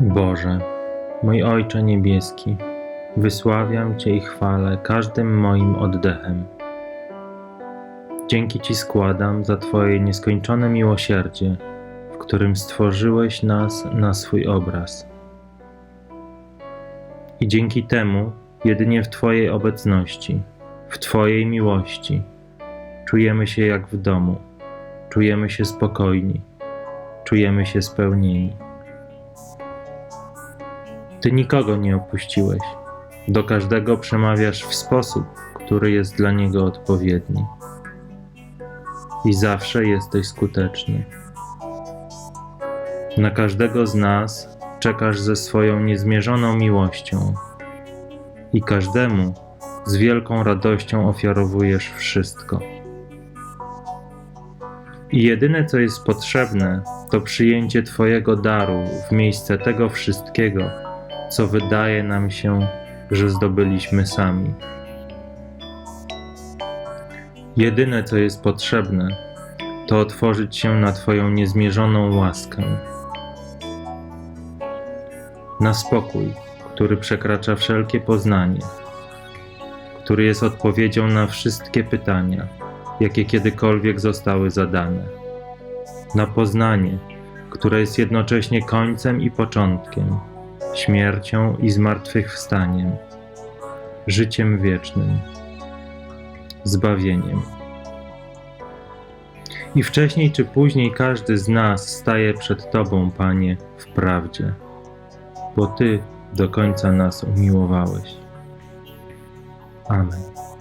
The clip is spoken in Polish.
Boże, mój Ojcze Niebieski, wysławiam Cię i chwalę każdym moim oddechem. Dzięki Ci składam za Twoje nieskończone miłosierdzie, w którym stworzyłeś nas na swój obraz. I dzięki temu, jedynie w Twojej obecności, w Twojej miłości, czujemy się jak w domu, czujemy się spokojni, czujemy się spełnieni. Ty nikogo nie opuściłeś. Do każdego przemawiasz w sposób, który jest dla niego odpowiedni. I zawsze jesteś skuteczny. Na każdego z nas czekasz ze swoją niezmierzoną miłością. I każdemu z wielką radością ofiarowujesz wszystko. I jedyne, co jest potrzebne, to przyjęcie Twojego daru w miejsce tego wszystkiego, co wydaje nam się, że zdobyliśmy sami. Jedyne, co jest potrzebne, to otworzyć się na Twoją niezmierzoną łaskę, na spokój, który przekracza wszelkie poznanie, który jest odpowiedzią na wszystkie pytania, jakie kiedykolwiek zostały zadane, na poznanie, które jest jednocześnie końcem i początkiem śmiercią i zmartwychwstaniem, życiem wiecznym, zbawieniem. I wcześniej czy później każdy z nas staje przed Tobą, Panie, w prawdzie, bo Ty do końca nas umiłowałeś. Amen.